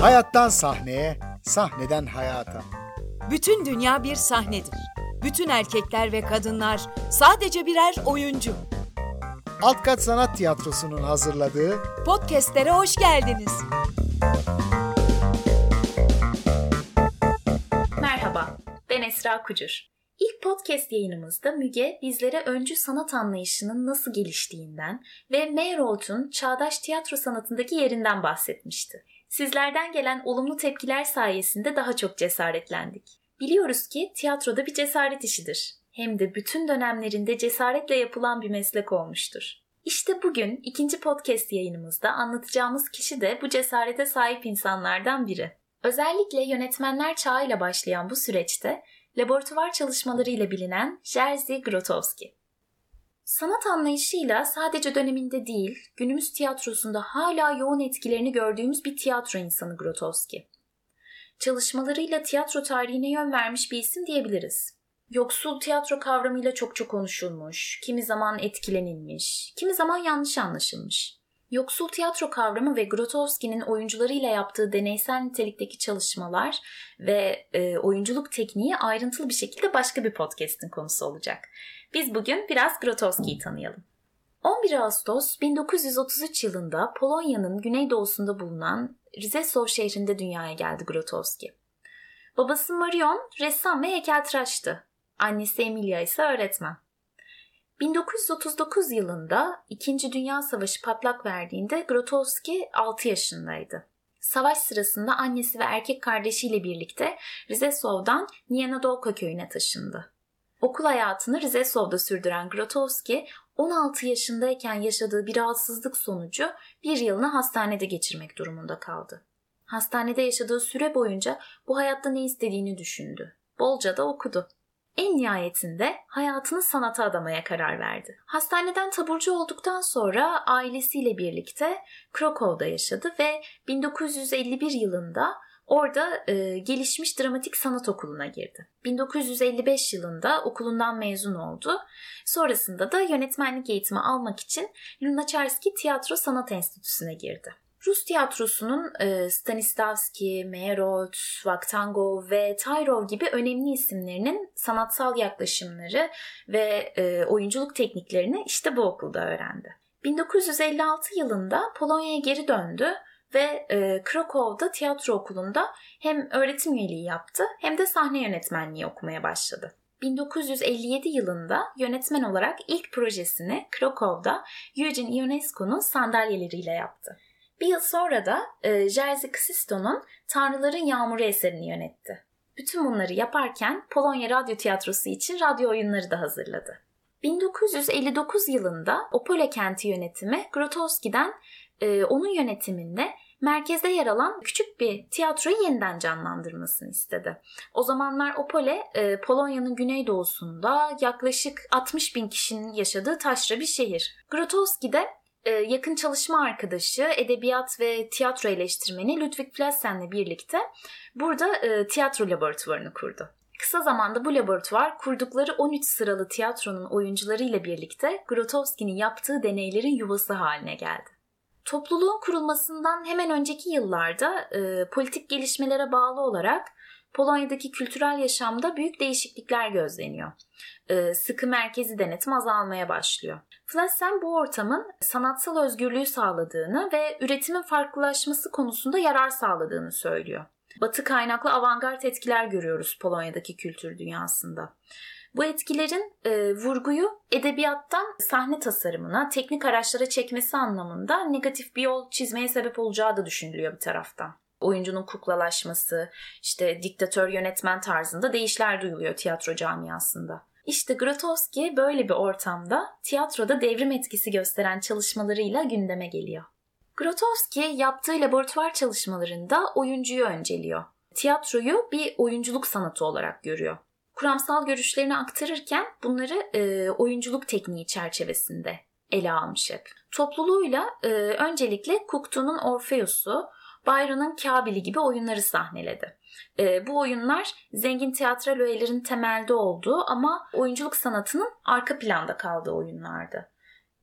Hayattan sahneye, sahneden hayata. Bütün dünya bir sahnedir. Bütün erkekler ve kadınlar sadece birer oyuncu. Alt Kat Sanat Tiyatrosu'nun hazırladığı Podcast'lere hoş geldiniz. Merhaba, ben Esra Kucur. İlk podcast yayınımızda Müge bizlere öncü sanat anlayışının nasıl geliştiğinden ve Meyerhold'un çağdaş tiyatro sanatındaki yerinden bahsetmişti. Sizlerden gelen olumlu tepkiler sayesinde daha çok cesaretlendik. Biliyoruz ki tiyatroda bir cesaret işidir. Hem de bütün dönemlerinde cesaretle yapılan bir meslek olmuştur. İşte bugün ikinci podcast yayınımızda anlatacağımız kişi de bu cesarete sahip insanlardan biri. Özellikle yönetmenler çağıyla başlayan bu süreçte laboratuvar çalışmalarıyla bilinen Jerzy Grotowski. Sanat anlayışıyla sadece döneminde değil, günümüz tiyatrosunda hala yoğun etkilerini gördüğümüz bir tiyatro insanı Grotowski. Çalışmalarıyla tiyatro tarihine yön vermiş bir isim diyebiliriz. Yoksul tiyatro kavramıyla çok çok konuşulmuş, kimi zaman etkilenilmiş, kimi zaman yanlış anlaşılmış. Yoksul tiyatro kavramı ve Grotowski'nin oyuncularıyla yaptığı deneysel nitelikteki çalışmalar ve e, oyunculuk tekniği ayrıntılı bir şekilde başka bir podcast'in konusu olacak. Biz bugün biraz Grotowski'yi tanıyalım. 11 Ağustos 1933 yılında Polonya'nın güneydoğusunda bulunan Rizesov şehrinde dünyaya geldi Grotowski. Babası Marion ressam ve heykeltıraştı. Annesi Emilia ise öğretmen. 1939 yılında 2. Dünya Savaşı patlak verdiğinde Grotowski 6 yaşındaydı. Savaş sırasında annesi ve erkek kardeşiyle birlikte Rizesov'dan Niyanadolka köyüne taşındı. Okul hayatını Rizesov'da sürdüren Grotowski 16 yaşındayken yaşadığı bir rahatsızlık sonucu bir yılını hastanede geçirmek durumunda kaldı. Hastanede yaşadığı süre boyunca bu hayatta ne istediğini düşündü. Bolca da okudu. En nihayetinde hayatını sanata adamaya karar verdi. Hastaneden taburcu olduktan sonra ailesiyle birlikte Krakow'da yaşadı ve 1951 yılında orada e, gelişmiş dramatik sanat okuluna girdi. 1955 yılında okulundan mezun oldu. Sonrasında da yönetmenlik eğitimi almak için Lunacharsky Tiyatro Sanat Enstitüsü'ne girdi. Rus tiyatrosunun e, Stanislavski, Meyerhold, Vakhtangov ve Tayrov gibi önemli isimlerinin sanatsal yaklaşımları ve e, oyunculuk tekniklerini işte bu okulda öğrendi. 1956 yılında Polonya'ya geri döndü ve e, Krakow'da tiyatro okulunda hem öğretim üyeliği yaptı hem de sahne yönetmenliği okumaya başladı. 1957 yılında yönetmen olarak ilk projesini Krakow'da Eugene Ionesco'nun sandalyeleriyle yaptı. Bir yıl sonra da e, Jerzy Ksisto'nun Tanrıların Yağmuru eserini yönetti. Bütün bunları yaparken Polonya Radyo Tiyatrosu için radyo oyunları da hazırladı. 1959 yılında Opole kenti yönetimi Grotowski'den e, onun yönetiminde merkezde yer alan küçük bir tiyatroyu yeniden canlandırmasını istedi. O zamanlar Opole e, Polonya'nın güneydoğusunda yaklaşık 60 bin kişinin yaşadığı taşra bir şehir. Grotowski de yakın çalışma arkadaşı, edebiyat ve tiyatro eleştirmeni Ludwig Plassen'le birlikte burada e, tiyatro laboratuvarını kurdu. Kısa zamanda bu laboratuvar kurdukları 13 sıralı tiyatronun oyuncularıyla birlikte Grotowski'nin yaptığı deneylerin yuvası haline geldi. Topluluğun kurulmasından hemen önceki yıllarda e, politik gelişmelere bağlı olarak Polonya'daki kültürel yaşamda büyük değişiklikler gözleniyor. E, sıkı merkezi denetim azalmaya başlıyor. Flassen bu ortamın sanatsal özgürlüğü sağladığını ve üretimin farklılaşması konusunda yarar sağladığını söylüyor. Batı kaynaklı avantgard etkiler görüyoruz Polonya'daki kültür dünyasında. Bu etkilerin e, vurguyu edebiyattan sahne tasarımına, teknik araçlara çekmesi anlamında negatif bir yol çizmeye sebep olacağı da düşünülüyor bir taraftan. Oyuncunun kuklalaşması, işte diktatör yönetmen tarzında değişler duyuluyor tiyatro camiasında. İşte Grotowski böyle bir ortamda tiyatroda devrim etkisi gösteren çalışmalarıyla gündeme geliyor. Grotowski yaptığı laboratuvar çalışmalarında oyuncuyu önceliyor. Tiyatroyu bir oyunculuk sanatı olarak görüyor kuramsal görüşlerini aktarırken bunları e, oyunculuk tekniği çerçevesinde ele almış hep. Topluluğuyla e, öncelikle Cocteau'nun Orpheus'u, Byron'ın Kabil'i gibi oyunları sahneledi. E, bu oyunlar zengin tiyatral öğelerin temelde olduğu ama oyunculuk sanatının arka planda kaldığı oyunlardı.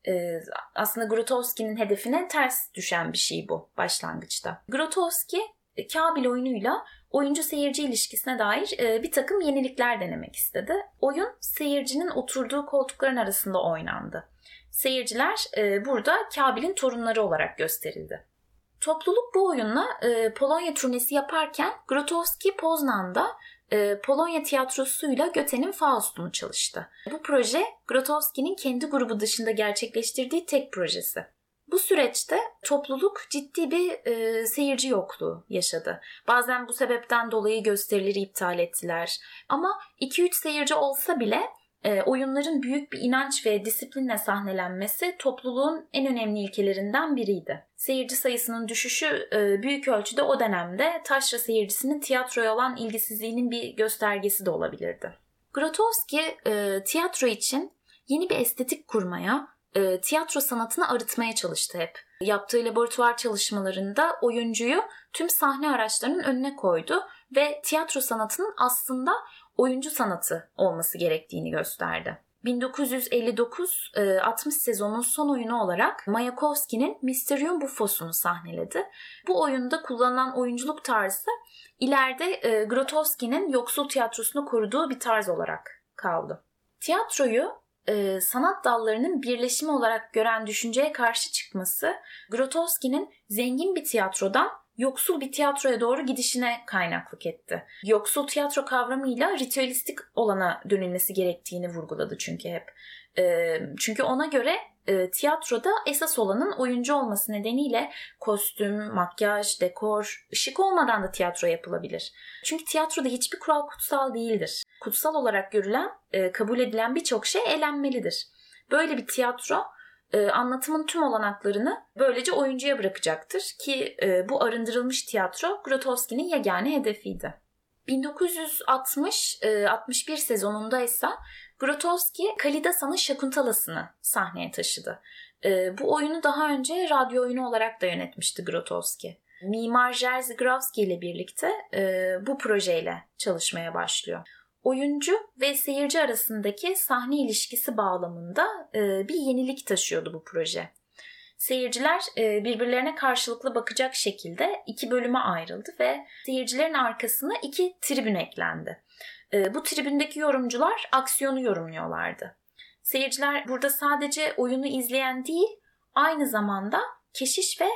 Ee, aslında Grotowski'nin hedefine ters düşen bir şey bu başlangıçta. Grotowski e, Kabil oyunuyla oyuncu seyirci ilişkisine dair e, bir takım yenilikler denemek istedi. Oyun seyircinin oturduğu koltukların arasında oynandı. Seyirciler e, burada Kabil'in torunları olarak gösterildi. Topluluk bu oyunla e, Polonya turnesi yaparken Grotowski Poznan'da e, Polonya tiyatrosuyla Göte'nin Faust'unu çalıştı. Bu proje Grotowski'nin kendi grubu dışında gerçekleştirdiği tek projesi. Bu süreçte topluluk ciddi bir e, seyirci yokluğu yaşadı. Bazen bu sebepten dolayı gösterileri iptal ettiler. Ama 2-3 seyirci olsa bile e, oyunların büyük bir inanç ve disiplinle sahnelenmesi topluluğun en önemli ilkelerinden biriydi. Seyirci sayısının düşüşü e, büyük ölçüde o dönemde taşra seyircisinin tiyatroya olan ilgisizliğinin bir göstergesi de olabilirdi. Grotowski e, tiyatro için yeni bir estetik kurmaya, e, tiyatro sanatını arıtmaya çalıştı hep. Yaptığı laboratuvar çalışmalarında oyuncuyu tüm sahne araçlarının önüne koydu ve tiyatro sanatının aslında oyuncu sanatı olması gerektiğini gösterdi. 1959-60 sezonun son oyunu olarak Mayakovski'nin Mysterium Buffos'unu sahneledi. Bu oyunda kullanılan oyunculuk tarzı ileride Grotowski'nin yoksul tiyatrosunu koruduğu bir tarz olarak kaldı. Tiyatroyu e, sanat dallarının birleşimi olarak gören düşünceye karşı çıkması Grotowski'nin zengin bir tiyatrodan yoksul bir tiyatroya doğru gidişine kaynaklık etti. Yoksul tiyatro kavramıyla ritüelistik olana dönülmesi gerektiğini vurguladı çünkü hep. E, çünkü ona göre e, tiyatroda esas olanın oyuncu olması nedeniyle kostüm, makyaj, dekor, ışık olmadan da tiyatro yapılabilir. Çünkü tiyatroda hiçbir kural kutsal değildir. Kutsal olarak görülen, e, kabul edilen birçok şey elenmelidir. Böyle bir tiyatro e, anlatımın tüm olanaklarını böylece oyuncuya bırakacaktır ki e, bu arındırılmış tiyatro Grotowski'nin yegane hedefiydi. 1960-61 e, sezonunda ise Grotowski Kalidasa'nın Şakuntalası'nı sahneye taşıdı. Bu oyunu daha önce radyo oyunu olarak da yönetmişti Grotowski. Mimar Jerzy Grawski ile birlikte bu projeyle çalışmaya başlıyor. Oyuncu ve seyirci arasındaki sahne ilişkisi bağlamında e, bir yenilik taşıyordu bu proje. Seyirciler e, birbirlerine karşılıklı bakacak şekilde iki bölüme ayrıldı ve seyircilerin arkasına iki tribün eklendi. E, bu tribündeki yorumcular aksiyonu yorumluyorlardı. Seyirciler burada sadece oyunu izleyen değil, aynı zamanda keşiş ve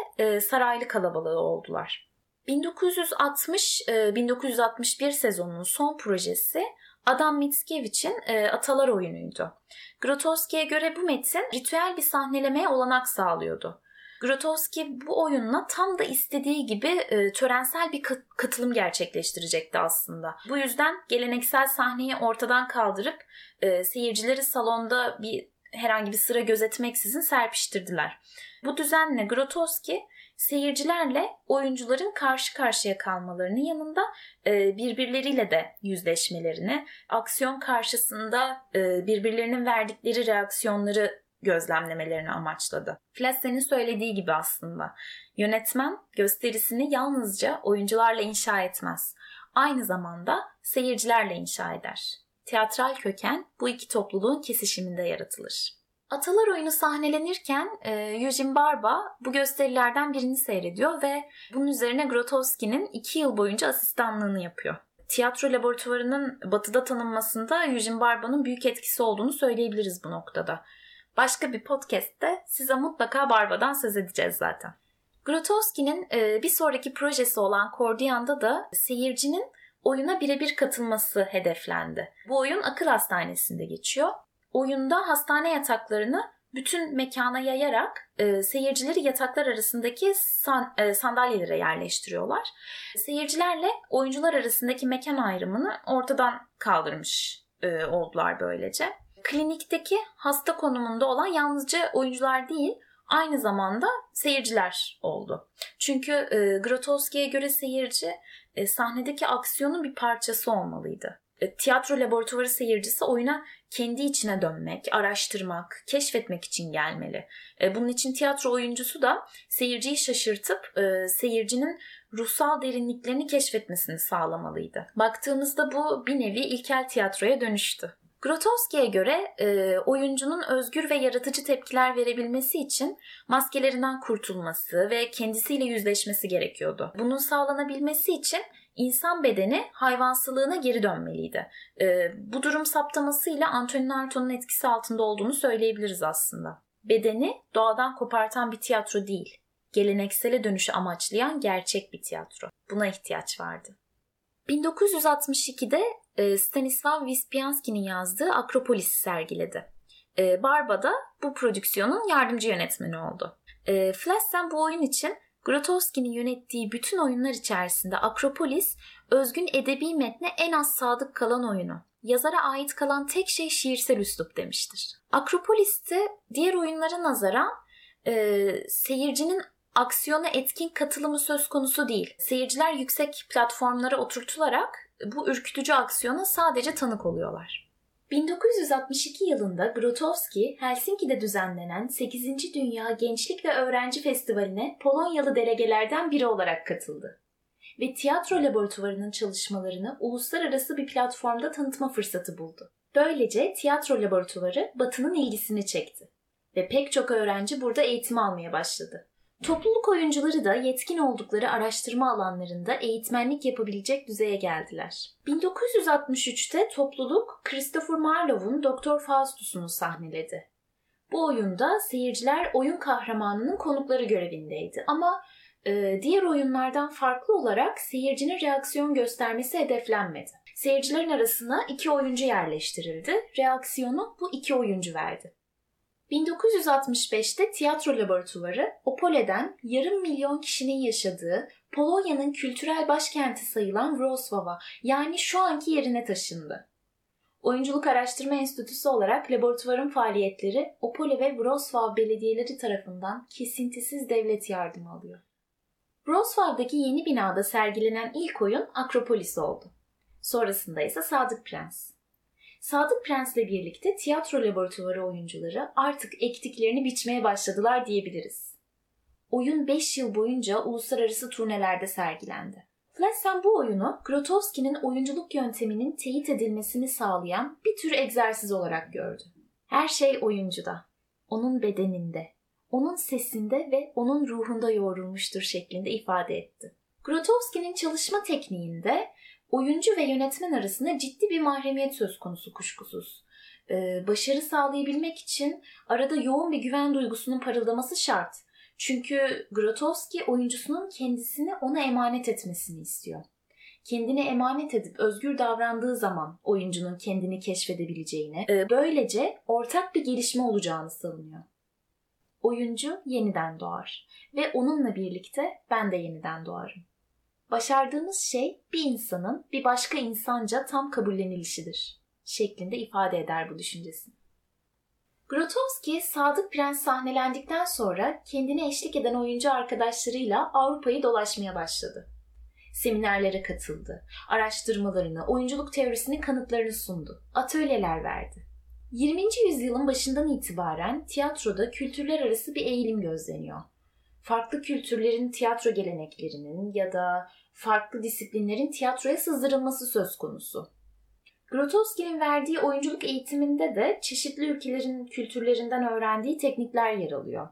saraylı kalabalığı oldular. 1960-1961 sezonunun son projesi Adam Mickiewicz'in e, Atalar oyunuydu. Grotowski'ye göre bu metin ritüel bir sahnelemeye olanak sağlıyordu. Grotowski bu oyunla tam da istediği gibi e, törensel bir katılım gerçekleştirecekti aslında. Bu yüzden geleneksel sahneyi ortadan kaldırıp e, seyircileri salonda bir herhangi bir sıra gözetmeksizin serpiştirdiler. Bu düzenle Grotowski seyircilerle oyuncuların karşı karşıya kalmalarının yanında e, birbirleriyle de yüzleşmelerini, aksiyon karşısında e, birbirlerinin verdikleri reaksiyonları gözlemlemelerini amaçladı. Flassen'in söylediği gibi aslında. Yönetmen gösterisini yalnızca oyuncularla inşa etmez. Aynı zamanda seyircilerle inşa eder. Teatral köken bu iki topluluğun kesişiminde yaratılır. Atalar oyunu sahnelenirken e, Eugene Barba bu gösterilerden birini seyrediyor ve bunun üzerine Grotowski'nin iki yıl boyunca asistanlığını yapıyor. Tiyatro laboratuvarının batıda tanınmasında Eugene Barba'nın büyük etkisi olduğunu söyleyebiliriz bu noktada. Başka bir podcast'te size mutlaka Barba'dan söz edeceğiz zaten. Grotowski'nin e, bir sonraki projesi olan Kordiyan'da da seyircinin oyuna birebir katılması hedeflendi. Bu oyun akıl hastanesinde geçiyor oyunda hastane yataklarını bütün mekana yayarak e, seyircileri yataklar arasındaki san, e, sandalyelere yerleştiriyorlar. Seyircilerle oyuncular arasındaki mekan ayrımını ortadan kaldırmış e, oldular böylece. Klinikteki hasta konumunda olan yalnızca oyuncular değil, aynı zamanda seyirciler oldu. Çünkü e, Grotowski'ye göre seyirci e, sahnedeki aksiyonun bir parçası olmalıydı. E, tiyatro laboratuvarı seyircisi oyuna kendi içine dönmek, araştırmak, keşfetmek için gelmeli. E, bunun için tiyatro oyuncusu da seyirciyi şaşırtıp e, seyircinin ruhsal derinliklerini keşfetmesini sağlamalıydı. Baktığımızda bu bir nevi ilkel tiyatroya dönüştü. Grotowski'ye göre e, oyuncunun özgür ve yaratıcı tepkiler verebilmesi için maskelerinden kurtulması ve kendisiyle yüzleşmesi gerekiyordu. Bunun sağlanabilmesi için insan bedeni hayvansılığına geri dönmeliydi. E, bu durum saptamasıyla Antonin Artaud'un etkisi altında olduğunu söyleyebiliriz aslında. Bedeni doğadan kopartan bir tiyatro değil, geleneksele dönüşü amaçlayan gerçek bir tiyatro. Buna ihtiyaç vardı. 1962'de e, Stanislav Wyspianski'nin yazdığı Akropolis'i sergiledi. E, Barba da bu prodüksiyonun yardımcı yönetmeni oldu. E, Flessen bu oyun için Grotowski'nin yönettiği bütün oyunlar içerisinde Akropolis, özgün edebi metne en az sadık kalan oyunu. Yazara ait kalan tek şey şiirsel üslup demiştir. Akropolis'te diğer oyunlara nazaran e, seyircinin aksiyona etkin katılımı söz konusu değil. Seyirciler yüksek platformlara oturtularak bu ürkütücü aksiyona sadece tanık oluyorlar. 1962 yılında Grotowski, Helsinki'de düzenlenen 8. Dünya Gençlik ve Öğrenci Festivali'ne Polonyalı delegelerden biri olarak katıldı. Ve tiyatro laboratuvarının çalışmalarını uluslararası bir platformda tanıtma fırsatı buldu. Böylece tiyatro laboratuvarı Batı'nın ilgisini çekti. Ve pek çok öğrenci burada eğitim almaya başladı. Topluluk oyuncuları da yetkin oldukları araştırma alanlarında eğitmenlik yapabilecek düzeye geldiler. 1963'te topluluk Christopher Marlowe'un Doktor Faustus'unu sahneledi. Bu oyunda seyirciler oyun kahramanının konukları görevindeydi ama e, diğer oyunlardan farklı olarak seyircinin reaksiyon göstermesi hedeflenmedi. Seyircilerin arasına iki oyuncu yerleştirildi. Reaksiyonu bu iki oyuncu verdi. 1965'te tiyatro laboratuvarı Opole'den yarım milyon kişinin yaşadığı Polonya'nın kültürel başkenti sayılan Wrocław'a yani şu anki yerine taşındı. Oyunculuk Araştırma Enstitüsü olarak laboratuvarın faaliyetleri Opole ve Wrocław belediyeleri tarafından kesintisiz devlet yardımı alıyor. Wrocław'daki yeni binada sergilenen ilk oyun Akropolis oldu. Sonrasında ise Sadık Prens. Sadık Prens'le birlikte tiyatro laboratuvarı oyuncuları artık ektiklerini biçmeye başladılar diyebiliriz. Oyun 5 yıl boyunca uluslararası turnelerde sergilendi. Flessen bu oyunu Grotowski'nin oyunculuk yönteminin teyit edilmesini sağlayan bir tür egzersiz olarak gördü. Her şey oyuncuda, onun bedeninde, onun sesinde ve onun ruhunda yoğrulmuştur şeklinde ifade etti. Grotowski'nin çalışma tekniğinde oyuncu ve yönetmen arasında ciddi bir mahremiyet söz konusu kuşkusuz. Ee, başarı sağlayabilmek için arada yoğun bir güven duygusunun parıldaması şart. Çünkü Grotowski oyuncusunun kendisini ona emanet etmesini istiyor. Kendine emanet edip özgür davrandığı zaman oyuncunun kendini keşfedebileceğini, e, böylece ortak bir gelişme olacağını savunuyor. Oyuncu yeniden doğar ve onunla birlikte ben de yeniden doğarım. Başardığımız şey bir insanın bir başka insanca tam kabullenilişidir şeklinde ifade eder bu düşüncesini. Grotowski, Sadık Prens sahnelendikten sonra kendine eşlik eden oyuncu arkadaşlarıyla Avrupa'yı dolaşmaya başladı. Seminerlere katıldı, araştırmalarını, oyunculuk teorisinin kanıtlarını sundu, atölyeler verdi. 20. yüzyılın başından itibaren tiyatroda kültürler arası bir eğilim gözleniyor. Farklı kültürlerin tiyatro geleneklerinin ya da farklı disiplinlerin tiyatroya sızdırılması söz konusu. Grotowski'nin verdiği oyunculuk eğitiminde de çeşitli ülkelerin kültürlerinden öğrendiği teknikler yer alıyor.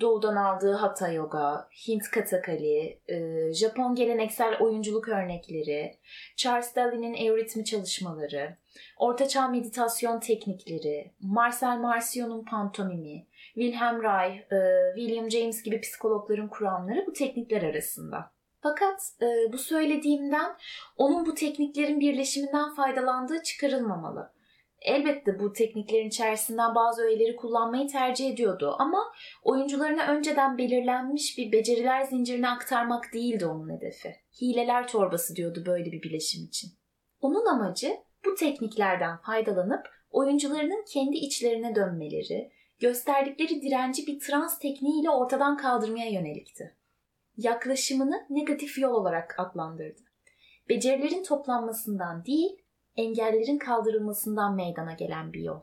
Doğudan aldığı Hatha Yoga, Hint Katakali, e, Japon geleneksel oyunculuk örnekleri, Charles Daly'nin evritmi çalışmaları, Ortaçağ meditasyon teknikleri, Marcel Marcion'un pantomimi, Wilhelm Reich, e, William James gibi psikologların kuramları bu teknikler arasında. Fakat e, bu söylediğimden onun bu tekniklerin birleşiminden faydalandığı çıkarılmamalı. Elbette bu tekniklerin içerisinden bazı öğeleri kullanmayı tercih ediyordu ama oyuncularına önceden belirlenmiş bir beceriler zincirine aktarmak değildi onun hedefi. Hileler torbası diyordu böyle bir bileşim için. Onun amacı bu tekniklerden faydalanıp oyuncularının kendi içlerine dönmeleri, gösterdikleri direnci bir trans tekniğiyle ortadan kaldırmaya yönelikti yaklaşımını negatif yol olarak adlandırdı. Becerilerin toplanmasından değil, engellerin kaldırılmasından meydana gelen bir yol.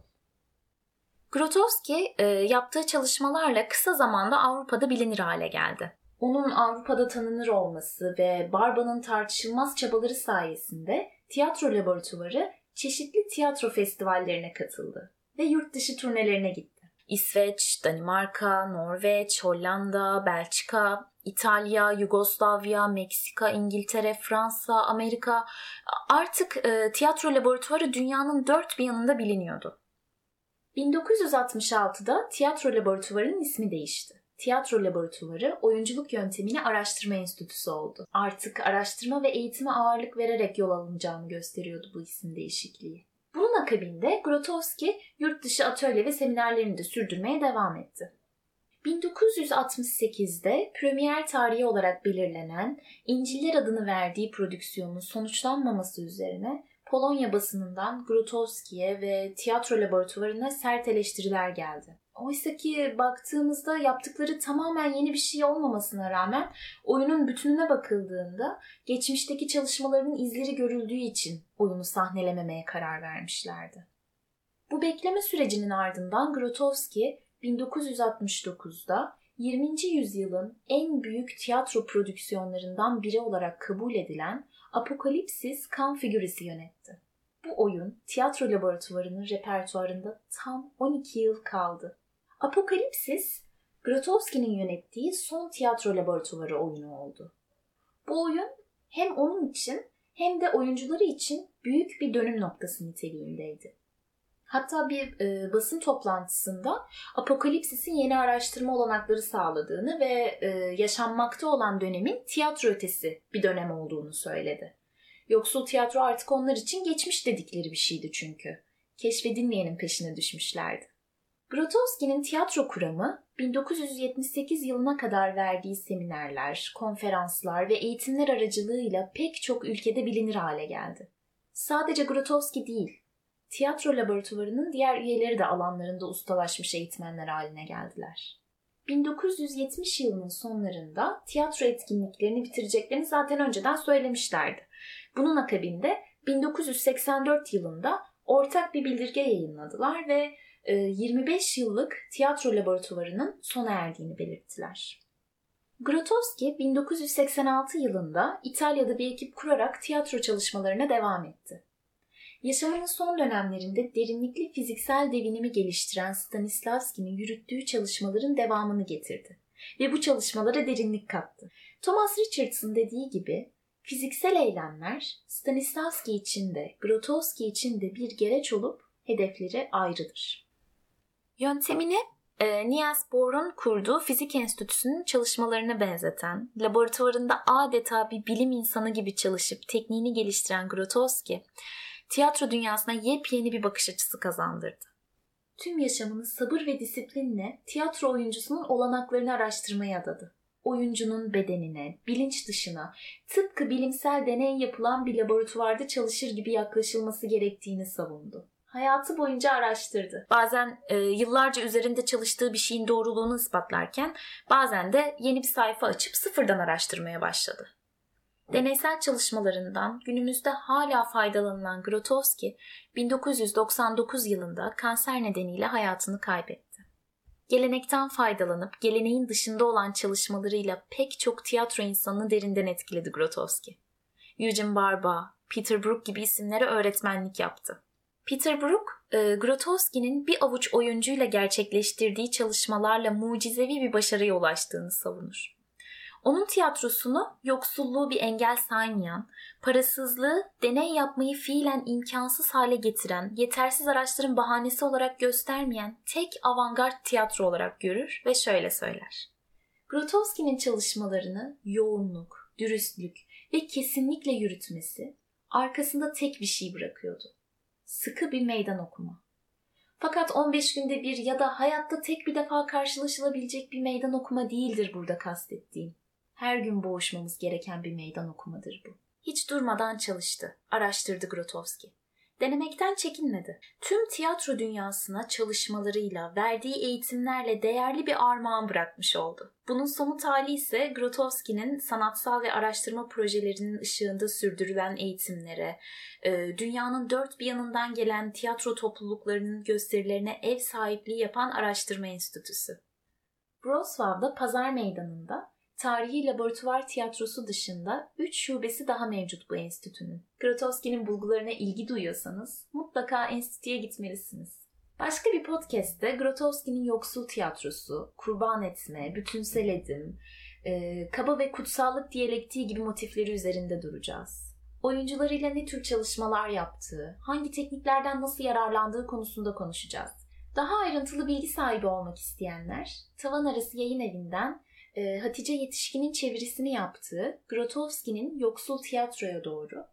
Grotowski e, yaptığı çalışmalarla kısa zamanda Avrupa'da bilinir hale geldi. Onun Avrupa'da tanınır olması ve Barba'nın tartışılmaz çabaları sayesinde tiyatro laboratuvarı çeşitli tiyatro festivallerine katıldı ve yurt dışı turnelerine gitti. İsveç, Danimarka, Norveç, Hollanda, Belçika, İtalya, Yugoslavya, Meksika, İngiltere, Fransa, Amerika artık e, tiyatro laboratuvarı dünyanın dört bir yanında biliniyordu. 1966'da tiyatro laboratuvarının ismi değişti. Tiyatro laboratuvarı oyunculuk yöntemini araştırma enstitüsü oldu. Artık araştırma ve eğitime ağırlık vererek yol alınacağını gösteriyordu bu isim değişikliği. Bunun akabinde Grotowski yurt dışı atölye ve seminerlerini de sürdürmeye devam etti. 1968'de premier tarihi olarak belirlenen İnciller adını verdiği prodüksiyonun sonuçlanmaması üzerine Polonya basınından Grotowski'ye ve tiyatro laboratuvarına sert eleştiriler geldi. Oysa ki baktığımızda yaptıkları tamamen yeni bir şey olmamasına rağmen oyunun bütününe bakıldığında geçmişteki çalışmaların izleri görüldüğü için oyunu sahnelememeye karar vermişlerdi. Bu bekleme sürecinin ardından Grotowski 1969'da 20. yüzyılın en büyük tiyatro prodüksiyonlarından biri olarak kabul edilen Apokalipsis kan figüresi yönetti. Bu oyun tiyatro laboratuvarının repertuarında tam 12 yıl kaldı. Apokalipsis, Grotowski'nin yönettiği son tiyatro laboratuvarı oyunu oldu. Bu oyun hem onun için hem de oyuncuları için büyük bir dönüm noktası niteliğindeydi. Hatta bir e, basın toplantısında Apokalipsis'in yeni araştırma olanakları sağladığını ve e, yaşanmakta olan dönemin tiyatro ötesi bir dönem olduğunu söyledi. Yoksul tiyatro artık onlar için geçmiş dedikleri bir şeydi çünkü. Keşfedilmeyenin peşine düşmüşlerdi. Grotowski'nin tiyatro kuramı 1978 yılına kadar verdiği seminerler, konferanslar ve eğitimler aracılığıyla pek çok ülkede bilinir hale geldi. Sadece Grotowski değil, tiyatro laboratuvarının diğer üyeleri de alanlarında ustalaşmış eğitmenler haline geldiler. 1970 yılının sonlarında tiyatro etkinliklerini bitireceklerini zaten önceden söylemişlerdi. Bunun akabinde 1984 yılında ortak bir bildirge yayınladılar ve 25 e, yıllık tiyatro laboratuvarının sona erdiğini belirttiler. Grotowski 1986 yılında İtalya'da bir ekip kurarak tiyatro çalışmalarına devam etti. Yaşamının son dönemlerinde derinlikli fiziksel devinimi geliştiren Stanislavski'nin yürüttüğü çalışmaların devamını getirdi ve bu çalışmalara derinlik kattı. Thomas Richardson dediği gibi fiziksel eylemler Stanislavski için de Grotowski için de bir gereç olup hedefleri ayrıdır. Yöntemini e, Niels Bohr'un kurduğu fizik enstitüsünün çalışmalarına benzeten, laboratuvarında adeta bir bilim insanı gibi çalışıp tekniğini geliştiren Grotowski, tiyatro dünyasına yepyeni bir bakış açısı kazandırdı. Tüm yaşamını sabır ve disiplinle tiyatro oyuncusunun olanaklarını araştırmaya adadı. Oyuncunun bedenine, bilinç dışına, tıpkı bilimsel deney yapılan bir laboratuvarda çalışır gibi yaklaşılması gerektiğini savundu hayatı boyunca araştırdı. Bazen e, yıllarca üzerinde çalıştığı bir şeyin doğruluğunu ispatlarken bazen de yeni bir sayfa açıp sıfırdan araştırmaya başladı. Deneysel çalışmalarından günümüzde hala faydalanılan Grotowski 1999 yılında kanser nedeniyle hayatını kaybetti. Gelenekten faydalanıp geleneğin dışında olan çalışmalarıyla pek çok tiyatro insanını derinden etkiledi Grotowski. Eugene Barba, Peter Brook gibi isimlere öğretmenlik yaptı. Peter Brook, e, Grotowski'nin bir avuç oyuncuyla gerçekleştirdiği çalışmalarla mucizevi bir başarıya ulaştığını savunur. Onun tiyatrosunu yoksulluğu bir engel saymayan, parasızlığı deney yapmayı fiilen imkansız hale getiren, yetersiz araçların bahanesi olarak göstermeyen tek avantgard tiyatro olarak görür ve şöyle söyler. Grotowski'nin çalışmalarını yoğunluk, dürüstlük ve kesinlikle yürütmesi arkasında tek bir şey bırakıyordu sıkı bir meydan okuma. Fakat 15 günde bir ya da hayatta tek bir defa karşılaşılabilecek bir meydan okuma değildir burada kastettiğim. Her gün boğuşmamız gereken bir meydan okumadır bu. Hiç durmadan çalıştı, araştırdı Grotowski denemekten çekinmedi. Tüm tiyatro dünyasına çalışmalarıyla, verdiği eğitimlerle değerli bir armağan bırakmış oldu. Bunun somut hali ise Grotowski'nin sanatsal ve araştırma projelerinin ışığında sürdürülen eğitimlere, e, dünyanın dört bir yanından gelen tiyatro topluluklarının gösterilerine ev sahipliği yapan araştırma enstitüsü. Wrocław'da pazar meydanında tarihi laboratuvar tiyatrosu dışında 3 şubesi daha mevcut bu enstitünün. Grotowski'nin bulgularına ilgi duyuyorsanız mutlaka enstitüye gitmelisiniz. Başka bir podcast'te Grotowski'nin yoksul tiyatrosu, kurban etme, bütünsel edim, e, kaba ve kutsallık diyalektiği gibi motifleri üzerinde duracağız. Oyuncularıyla ne tür çalışmalar yaptığı, hangi tekniklerden nasıl yararlandığı konusunda konuşacağız. Daha ayrıntılı bilgi sahibi olmak isteyenler, Tavan Arası Yayın Evi'nden e, Hatice Yetişkin'in çevirisini yaptığı Grotowski'nin Yoksul Tiyatroya Doğru,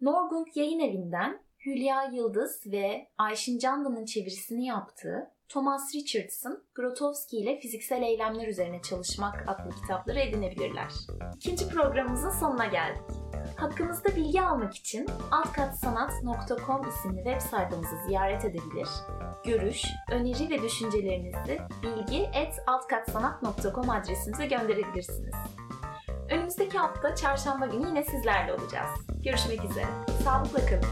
Norgung Yayın Evi'nden Hülya Yıldız ve Ayşin Candan'ın çevirisini yaptığı Thomas Richardson, Grotowski ile fiziksel eylemler üzerine çalışmak adlı kitapları edinebilirler. İkinci programımızın sonuna geldik. Hakkımızda bilgi almak için altkatsanat.com isimli web sayfamızı ziyaret edebilir, görüş, öneri ve düşüncelerinizi bilgi.altkatsanat.com adresimize gönderebilirsiniz. Önümüzdeki hafta çarşamba günü yine sizlerle olacağız. Görüşmek üzere. Sağlıkla kalın.